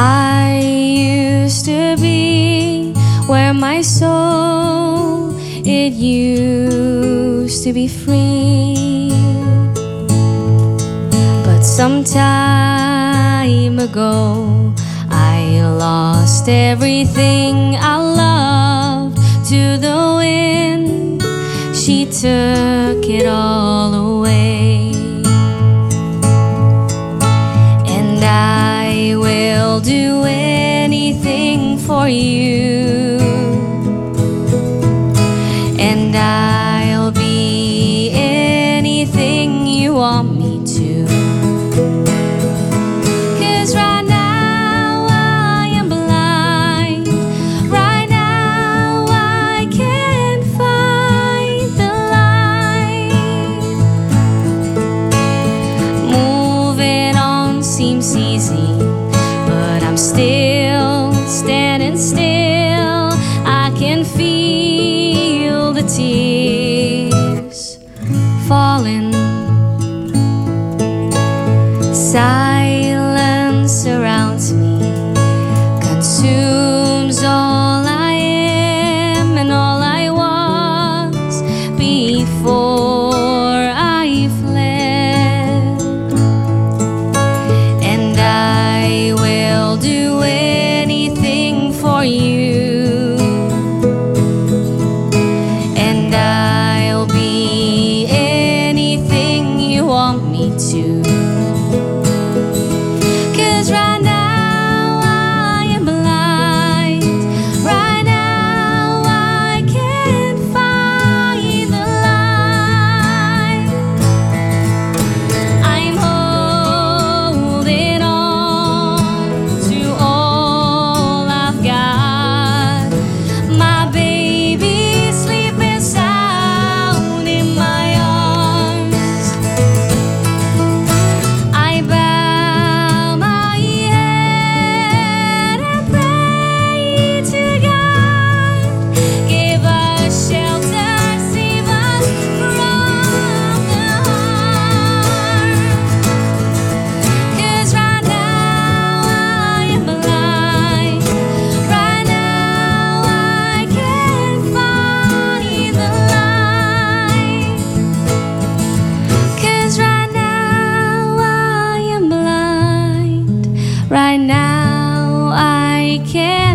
I used to be where my soul it used to be free. But some time ago I lost everything I loved to the wind. She took it all away. Tears falling. Side we can